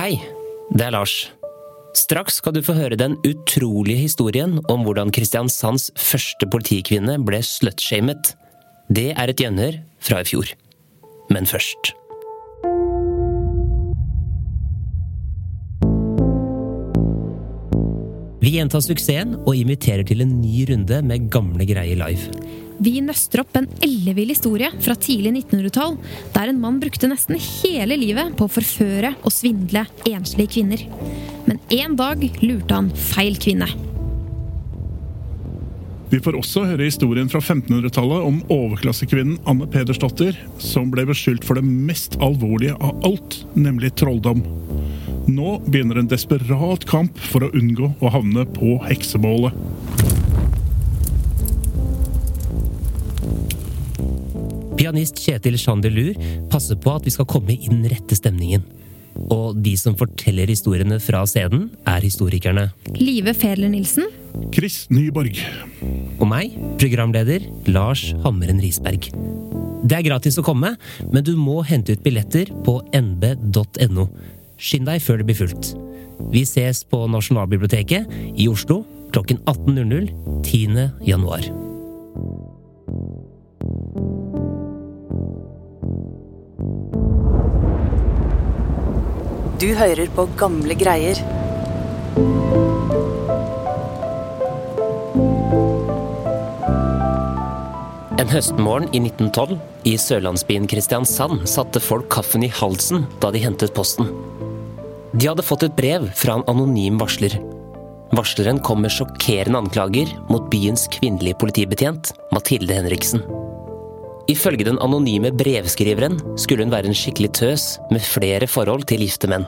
Hei, det er Lars. Straks skal du få høre den utrolige historien om hvordan Kristiansands første politikvinne ble slutshamet. Det er et gjenhør fra i fjor. Men først. Vi gjentar suksessen og inviterer til en ny runde med gamle greier live. Vi nøster opp en ellevill historie fra tidlig 1900-tall, der en mann brukte nesten hele livet på å forføre og svindle enslige kvinner. Men en dag lurte han feil kvinne. Vi får også høre historien fra 1500-tallet om overklassekvinnen Anne Pedersdotter, som ble beskyldt for det mest alvorlige av alt, nemlig trolldom. Nå begynner en desperat kamp for å unngå å havne på heksebålet. Pianist Kjetil Chandelur passer på at vi skal komme i den rette stemningen. Og de som forteller historiene fra scenen, er historikerne. Live Fedler-Nilsen. Chris Nyborg. Og meg, programleder Lars Hammeren Risberg. Det er gratis å komme, men du må hente ut billetter på nb.no. Skynd deg før det blir fullt. Vi ses på Nasjonalbiblioteket i Oslo klokken 18.00 10. januar. Du hører på gamle greier. En høstmorgen i 1912 i sørlandsbyen Kristiansand satte folk kaffen i halsen da de hentet posten. De hadde fått et brev fra en anonym varsler. Varsleren kom med sjokkerende anklager mot byens kvinnelige politibetjent, Mathilde Henriksen. Ifølge den anonyme brevskriveren skulle hun være en skikkelig tøs med flere forhold til gifte menn.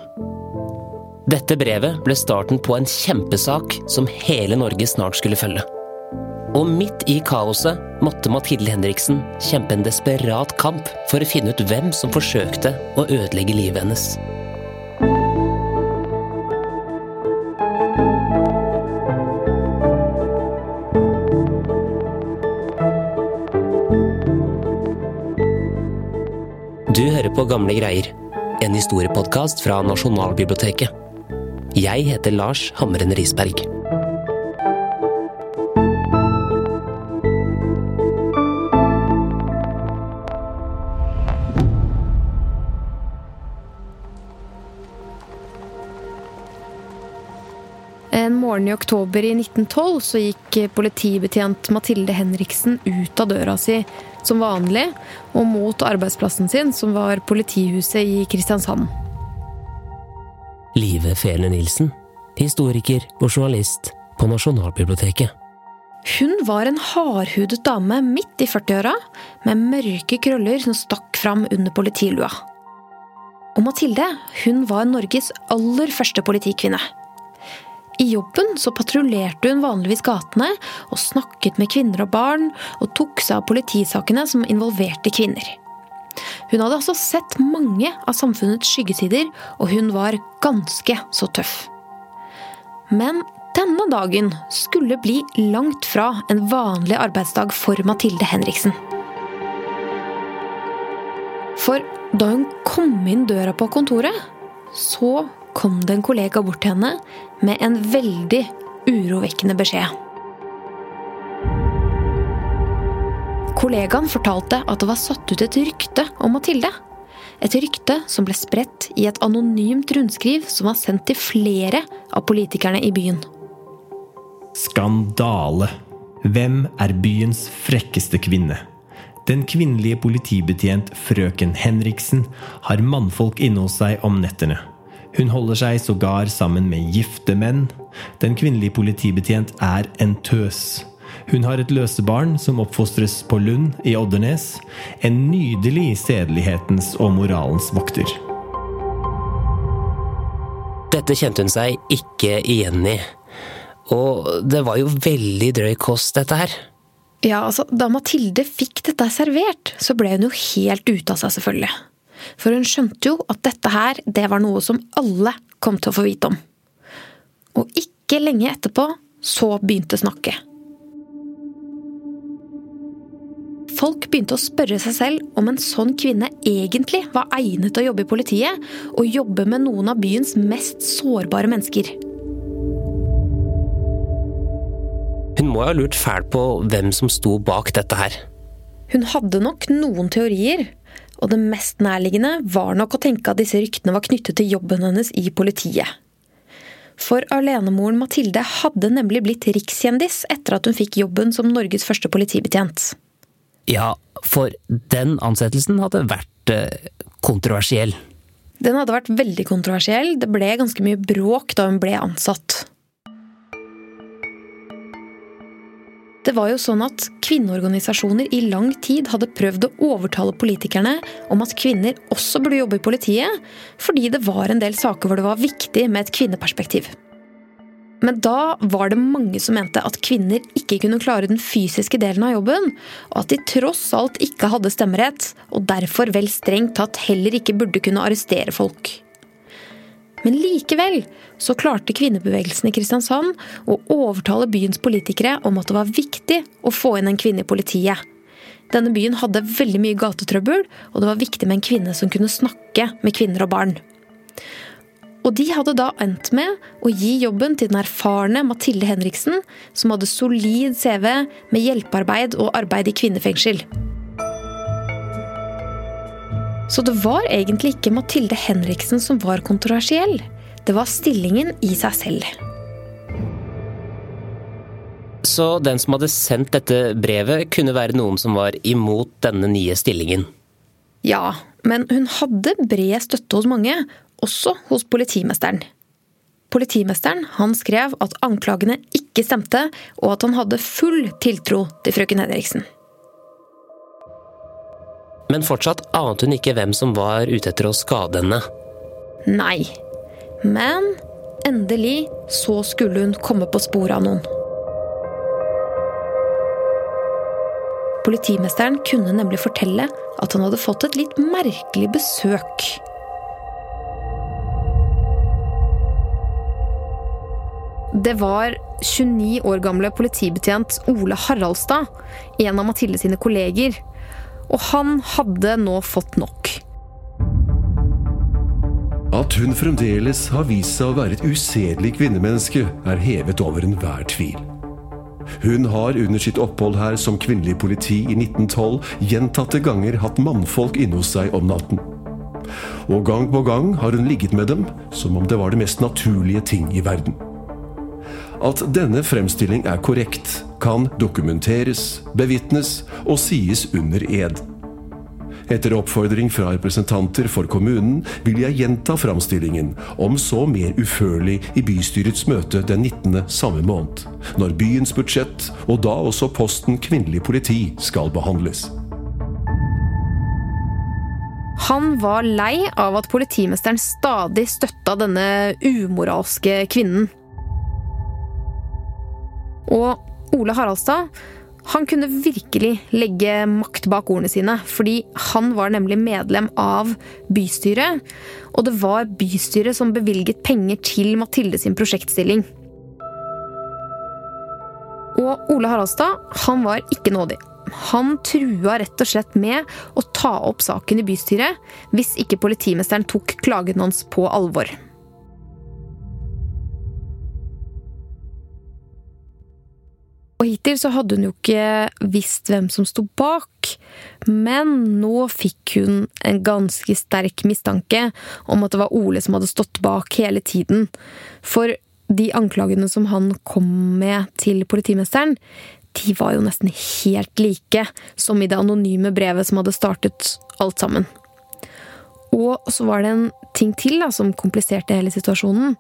Dette brevet ble starten på en kjempesak som hele Norge snart skulle følge. Og midt i kaoset måtte Mathilde Henriksen kjempe en desperat kamp for å finne ut hvem som forsøkte å ødelegge livet hennes. Du hører på Gamle greier, en historiepodkast fra Nasjonalbiblioteket. Jeg heter Lars Hammeren Risberg. En morgen i oktober i 1912 så gikk politibetjent Mathilde Henriksen ut av døra si som vanlig, og mot arbeidsplassen sin, som var politihuset i Kristiansand. Live Fele Nilsen, historiker og journalist på Nasjonalbiblioteket. Hun var en hardhudet dame midt i 40-åra, med mørke krøller som stakk fram under politilua. Og Mathilde, hun var Norges aller første politikvinne. I jobben så patruljerte hun vanligvis gatene og snakket med kvinner og barn, og tok seg av politisakene som involverte kvinner. Hun hadde altså sett mange av samfunnets skyggesider, og hun var ganske så tøff. Men denne dagen skulle bli langt fra en vanlig arbeidsdag for Mathilde Henriksen. For da hun kom inn døra på kontoret, så kom det en kollega bort til henne med en veldig urovekkende beskjed. Kollegaen fortalte at det var satt ut et rykte om Mathilde. Et rykte som ble spredt i et anonymt rundskriv som var sendt til flere av politikerne i byen. Skandale! Hvem er byens frekkeste kvinne? Den kvinnelige politibetjent frøken Henriksen har mannfolk inne hos seg om nettene. Hun holder seg sågar sammen med gifte menn. Den kvinnelige politibetjent er en tøs. Hun har et løsebarn som oppfostres på Lund i Oddernes. En nydelig sedelighetens og moralens vokter. Dette kjente hun seg ikke igjen i. Og det var jo veldig drøy kost, dette her. Ja, altså, Da Mathilde fikk dette servert, så ble hun jo helt ute av seg, selvfølgelig. For hun skjønte jo at dette her, det var noe som alle kom til å få vite om. Og ikke lenge etterpå så begynte snakket. Folk begynte å spørre seg selv om en sånn kvinne egentlig var egnet til å jobbe i politiet, og jobbe med noen av byens mest sårbare mennesker. Hun må ha lurt fælt på hvem som sto bak dette her. Hun hadde nok noen teorier, og det mest nærliggende var nok å tenke at disse ryktene var knyttet til jobben hennes i politiet. For alenemoren Mathilde hadde nemlig blitt rikskjendis etter at hun fikk jobben som Norges første politibetjent. Ja, for den ansettelsen hadde vært eh, kontroversiell. Den hadde vært veldig kontroversiell. Det ble ganske mye bråk da hun ble ansatt. Det var jo sånn at Kvinneorganisasjoner i lang tid hadde prøvd å overtale politikerne om at kvinner også burde jobbe i politiet, fordi det var en del saker hvor det var viktig med et kvinneperspektiv. Men da var det mange som mente at kvinner ikke kunne klare den fysiske delen av jobben, og at de tross alt ikke hadde stemmerett, og derfor vel strengt tatt heller ikke burde kunne arrestere folk. Men likevel så klarte kvinnebevegelsen i Kristiansand å overtale byens politikere om at det var viktig å få inn en kvinne i politiet. Denne byen hadde veldig mye gatetrøbbel, og det var viktig med en kvinne som kunne snakke med kvinner og barn. Og de hadde da endt med å gi jobben til den erfarne Mathilde Henriksen, som hadde solid CV med hjelpearbeid og arbeid i kvinnefengsel. Så det var egentlig ikke Mathilde Henriksen som var kontroversiell. Det var stillingen i seg selv. Så den som hadde sendt dette brevet, kunne være noen som var imot denne nye stillingen? Ja, men hun hadde bred støtte hos mange, også hos politimesteren. Politimesteren han skrev at anklagene ikke stemte, og at han hadde full tiltro til frøken Henriksen. Men fortsatt ante hun ikke hvem som var ute etter å skade henne. Nei. Men endelig så skulle hun komme på sporet av noen. Politimesteren kunne nemlig fortelle at han hadde fått et litt merkelig besøk. Det var 29 år gamle politibetjent Ole Haraldstad, en av Mathilde sine kolleger. Og han hadde nå fått nok. At hun fremdeles har vist seg å være et usedelig kvinnemenneske, er hevet over enhver tvil. Hun har under sitt opphold her som kvinnelig politi i 1912 gjentatte ganger hatt mannfolk inne hos seg om natten. Og gang på gang har hun ligget med dem som om det var det mest naturlige ting i verden. At denne fremstilling er korrekt, kan dokumenteres, bevitnes og sies under ed. Etter oppfordring fra representanter for kommunen vil jeg gjenta framstillingen, om så mer uførlig i bystyrets møte den 19. samme måned, når byens budsjett, og da også posten kvinnelig politi, skal behandles. Han var lei av at politimesteren stadig støtta denne umoralske kvinnen. Og Ole Haraldstad han kunne virkelig legge makt bak ordene sine, fordi han var nemlig medlem av bystyret. Og det var bystyret som bevilget penger til Mathilde sin prosjektstilling. Og Ole Haraldstad, han var ikke nådig. Han trua rett og slett med å ta opp saken i bystyret hvis ikke politimesteren tok klagen hans på alvor. Og hittil så hadde hun jo ikke visst hvem som sto bak, men nå fikk hun en ganske sterk mistanke om at det var Ole som hadde stått bak hele tiden. For de anklagene som han kom med til politimesteren, de var jo nesten helt like som i det anonyme brevet som hadde startet alt sammen. Og så var det en ting til da, som kompliserte hele situasjonen.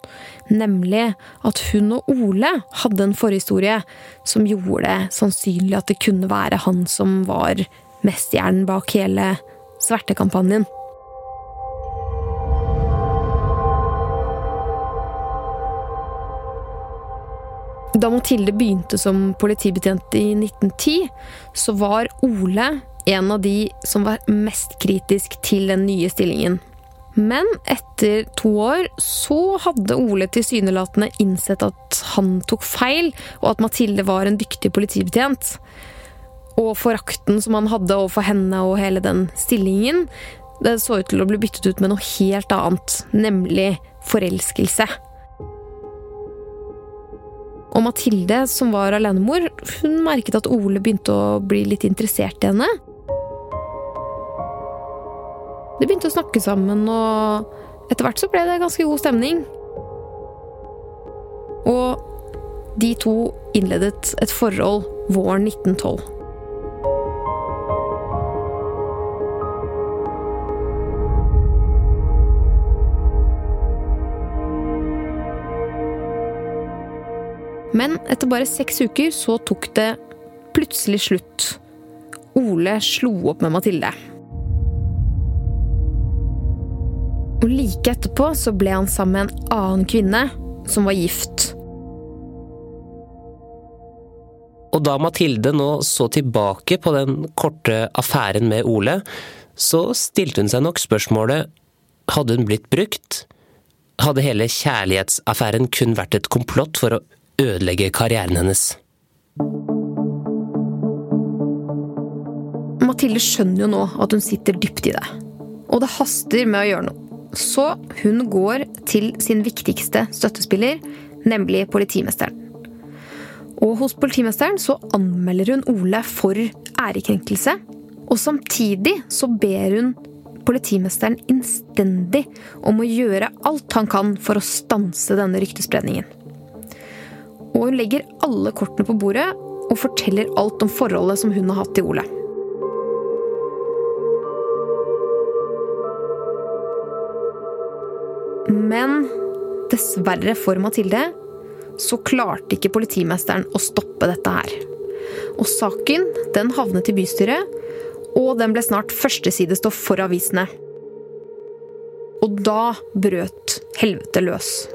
Nemlig at hun og Ole hadde en forhistorie som gjorde det sannsynlig at det kunne være han som var mesterhjernen bak hele svertekampanjen. Da Mathilde begynte som politibetjent i 1910, så var Ole en av de som var mest kritisk til den nye stillingen. Men etter to år så hadde Ole tilsynelatende innsett at han tok feil, og at Mathilde var en dyktig politibetjent. Og forakten som han hadde overfor henne og hele den stillingen, det så ut til å bli byttet ut med noe helt annet, nemlig forelskelse. Og Mathilde, som var alenemor, hun merket at Ole begynte å bli litt interessert i henne. De begynte å snakke sammen, og etter hvert så ble det ganske god stemning. Og de to innledet et forhold våren 1912. Men etter bare seks uker så tok det plutselig slutt. Ole slo opp med Mathilde. Og like etterpå så ble han sammen med en annen kvinne som var gift. Og da Mathilde nå så tilbake på den korte affæren med Ole, så stilte hun seg nok spørsmålet hadde hun blitt brukt? Hadde hele kjærlighetsaffæren kun vært et komplott for å ødelegge karrieren hennes? Mathilde skjønner jo nå at hun sitter dypt i det. Og det haster med å gjøre noe. Så hun går til sin viktigste støttespiller, nemlig politimesteren. Og hos politimesteren så anmelder hun Ole for ærekrenkelse. Og samtidig så ber hun politimesteren innstendig om å gjøre alt han kan for å stanse denne ryktespredningen. Og hun legger alle kortene på bordet og forteller alt om forholdet som hun har hatt til Ole. Men dessverre for Mathilde så klarte ikke politimesteren å stoppe dette her. Og saken den havnet i bystyret, og den ble snart førstesidestoff for avisene. Og da brøt helvete løs.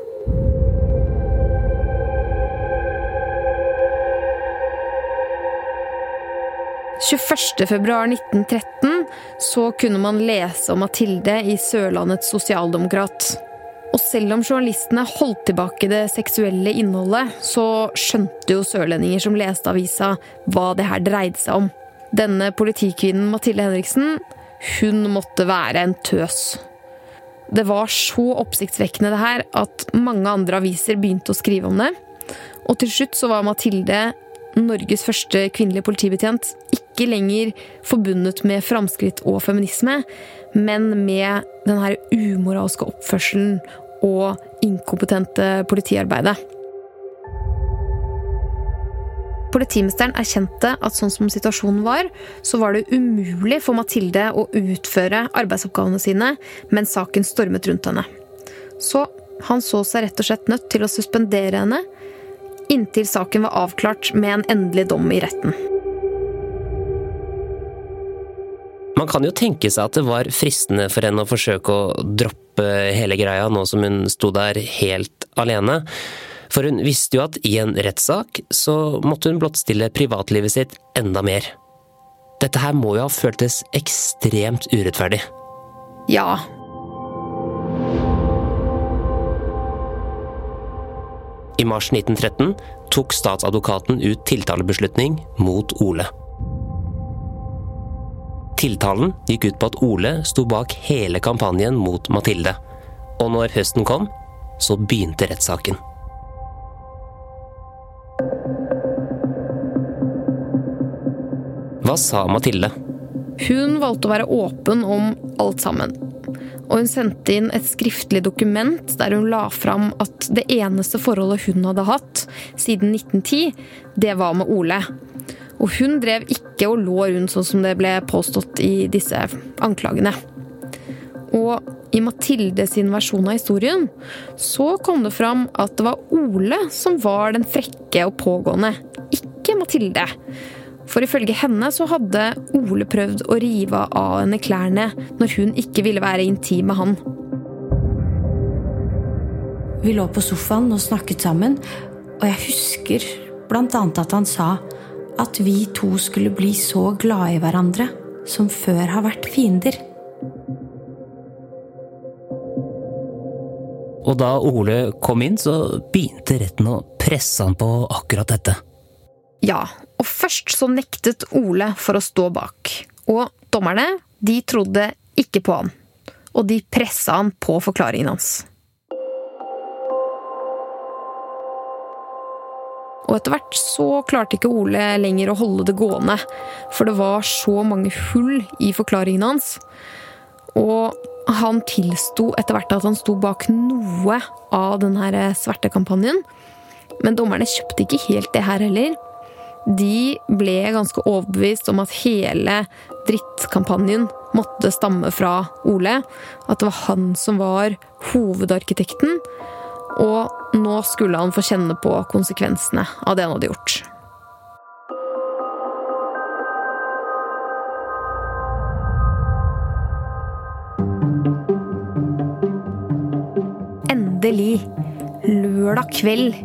«21.2.1913 så kunne man lese om Mathilde i Sørlandets Sosialdemokrat. Og selv om journalistene holdt tilbake det seksuelle innholdet, så skjønte jo sørlendinger som leste avisa, hva det her dreide seg om. Denne politikvinnen Mathilde Henriksen, hun måtte være en tøs. Det var så oppsiktsvekkende det her at mange andre aviser begynte å skrive om det. Og til slutt så var Mathilde, Norges første kvinnelige politibetjent, ikke lenger forbundet med framskritt og feminisme, men med den her umoralske oppførselen og inkompetente politiarbeidet. Politimesteren erkjente at sånn som situasjonen var, så var det umulig for Mathilde å utføre arbeidsoppgavene sine mens saken stormet rundt henne. Så han så seg rett og slett nødt til å suspendere henne inntil saken var avklart med en endelig dom i retten. Man kan jo tenke seg at det var fristende for henne å forsøke å droppe hele greia nå som hun sto der helt alene. For hun visste jo at i en rettssak så måtte hun blottstille privatlivet sitt enda mer. Dette her må jo ha føltes ekstremt urettferdig. Ja. I mars 1913 tok statsadvokaten ut tiltalebeslutning mot Ole. Tiltalen gikk ut på at Ole sto bak hele kampanjen mot Mathilde. Og når høsten kom, så begynte rettssaken. Hva sa Mathilde? Hun valgte å være åpen om alt sammen. Og hun sendte inn et skriftlig dokument der hun la fram at det eneste forholdet hun hadde hatt siden 1910, det var med Ole. Og hun drev ikke og lå rundt sånn som det ble påstått i disse anklagene. Og i Mathilde sin versjon av historien så kom det fram at det var Ole som var den frekke og pågående, ikke Mathilde. For ifølge henne så hadde Ole prøvd å rive av henne klærne når hun ikke ville være intim med han. Vi lå på sofaen og snakket sammen, og jeg husker blant annet at han sa at vi to skulle bli så glade i hverandre som før har vært fiender. Og da Ole kom inn, så begynte retten å presse han på akkurat dette. Ja, Og først så nektet Ole for å stå bak. Og dommerne, de trodde ikke på han. Og de pressa han på forklaringen hans. Og etter hvert så klarte ikke Ole lenger å holde det gående, for det var så mange hull i forklaringen hans. Og han tilsto etter hvert at han sto bak noe av denne svertekampanjen. Men dommerne kjøpte ikke helt det her heller. De ble ganske overbevist om at hele drittkampanjen måtte stamme fra Ole. At det var han som var hovedarkitekten. Og nå skulle han få kjenne på konsekvensene av det han hadde gjort. Endelig, lørdag kveld,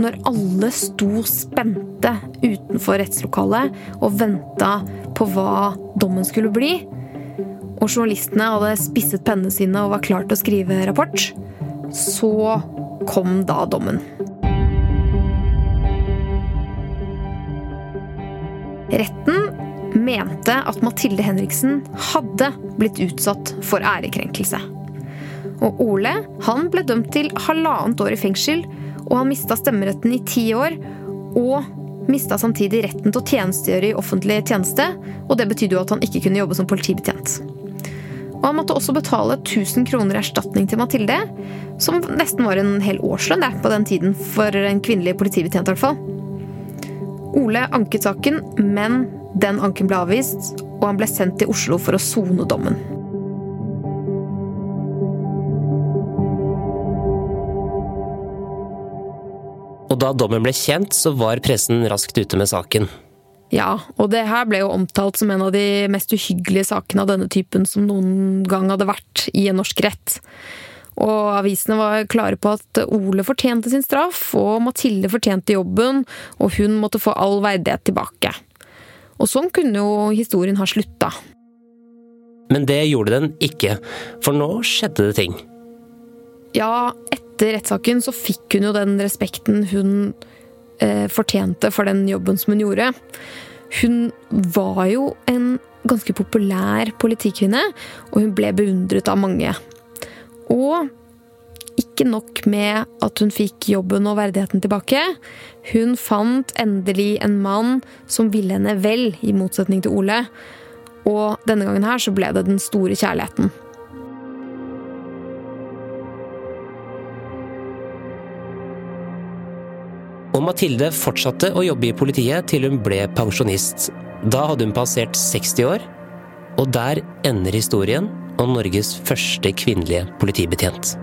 når alle sto spente utenfor rettslokalet og venta på hva dommen skulle bli, og journalistene hadde spisset pennene sine og var klar til å skrive rapport, så kom da dommen. Retten mente at Mathilde Henriksen hadde blitt utsatt for ærekrenkelse. Og Ole han ble dømt til halvannet år i fengsel, og han mista stemmeretten i ti år. Og mista samtidig retten til å tjenestegjøre i offentlig tjeneste, og det betydde jo at han ikke kunne jobbe som politibetjent. Og han måtte også betale 1000 kroner i erstatning til Mathilde, som nesten var en hel årslønn på den tiden for en kvinnelig politibetjent. i hvert fall. Ole anket saken, men den anken ble avvist, og han ble sendt til Oslo for å sone dommen. Og da dommen ble kjent, så var pressen raskt ute med saken. Ja, og det her ble jo omtalt som en av de mest uhyggelige sakene av denne typen som noen gang hadde vært i en norsk rett. Og avisene var klare på at Ole fortjente sin straff, og Mathilde fortjente jobben, og hun måtte få all verdighet tilbake. Og sånn kunne jo historien ha slutta. Men det gjorde den ikke, for nå skjedde det ting. Ja, etter rettssaken så fikk hun jo den respekten hun fortjente for den jobben som hun gjorde. Hun var jo en ganske populær politikvinne, og hun ble beundret av mange. Og ikke nok med at hun fikk jobben og verdigheten tilbake. Hun fant endelig en mann som ville henne vel, i motsetning til Ole. Og denne gangen her så ble det den store kjærligheten. Mathilde fortsatte å jobbe i politiet til hun ble pensjonist. Da hadde hun passert 60 år, og der ender historien om Norges første kvinnelige politibetjent.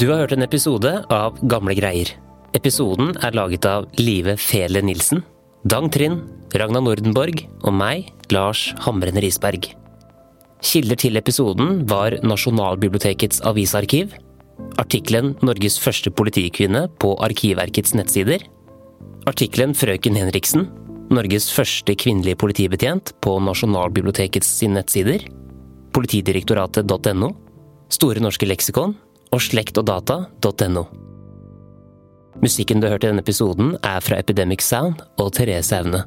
Du har hørt en episode av Gamle greier. Episoden er laget av Live Fele Nilsen, Dang Trind, Ragna Nordenborg og meg, Lars Hamren Risberg. Kilder til episoden var Nasjonalbibliotekets avisarkiv, artikkelen 'Norges første politikvinne' på Arkivverkets nettsider, artikkelen 'Frøken Henriksen', Norges første kvinnelige politibetjent på Nasjonalbibliotekets nettsider, politidirektoratet.no, Store norske leksikon og slektogdata.no. Musikken du har hørt i denne episoden er fra Epidemic Sound og Therese Aune.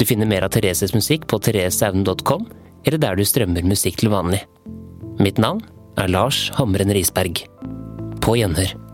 Du finner mer av Thereses musikk på thereseaune.com, eller der du strømmer musikk til vanlig. Mitt navn er Lars Hamren Risberg. På gjenhør.